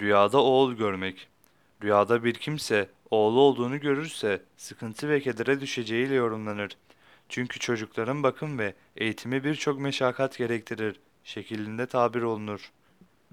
Rüyada oğul görmek. Rüyada bir kimse oğlu olduğunu görürse sıkıntı ve kedere düşeceğiyle yorumlanır. Çünkü çocukların bakım ve eğitimi birçok meşakkat gerektirir şeklinde tabir olunur.